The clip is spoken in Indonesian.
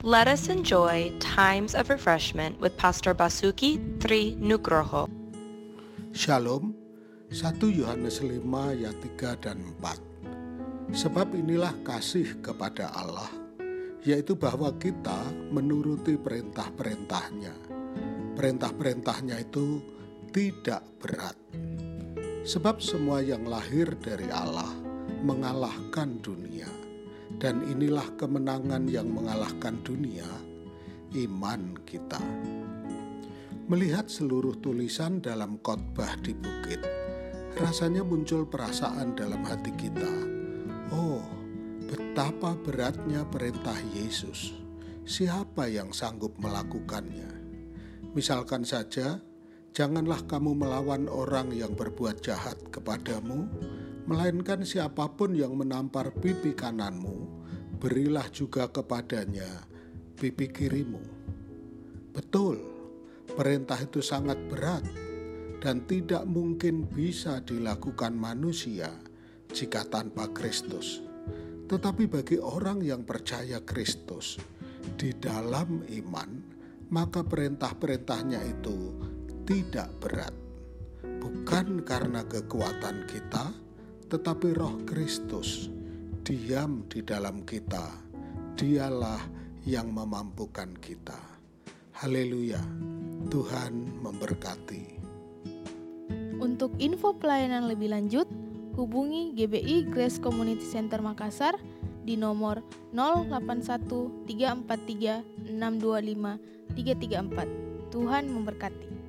Let us enjoy times of refreshment with Pastor Basuki Tri Nugroho. Shalom, 1 Yohanes 5 ayat 3 dan 4. Sebab inilah kasih kepada Allah, yaitu bahwa kita menuruti perintah-perintahnya. Perintah-perintahnya itu tidak berat. Sebab semua yang lahir dari Allah mengalahkan dunia dan inilah kemenangan yang mengalahkan dunia, iman kita. Melihat seluruh tulisan dalam khotbah di bukit, rasanya muncul perasaan dalam hati kita. Oh, betapa beratnya perintah Yesus. Siapa yang sanggup melakukannya? Misalkan saja, janganlah kamu melawan orang yang berbuat jahat kepadamu, melainkan siapa pun yang menampar pipi kananmu, berilah juga kepadanya pipi kirimu. Betul, perintah itu sangat berat dan tidak mungkin bisa dilakukan manusia jika tanpa Kristus. Tetapi bagi orang yang percaya Kristus di dalam iman, maka perintah-perintahnya itu tidak berat. Bukan karena kekuatan kita, tetapi Roh Kristus diam di dalam kita. Dialah yang memampukan kita. Haleluya. Tuhan memberkati. Untuk info pelayanan lebih lanjut, hubungi GBI Grace Community Center Makassar di nomor 081 343 625 334. Tuhan memberkati.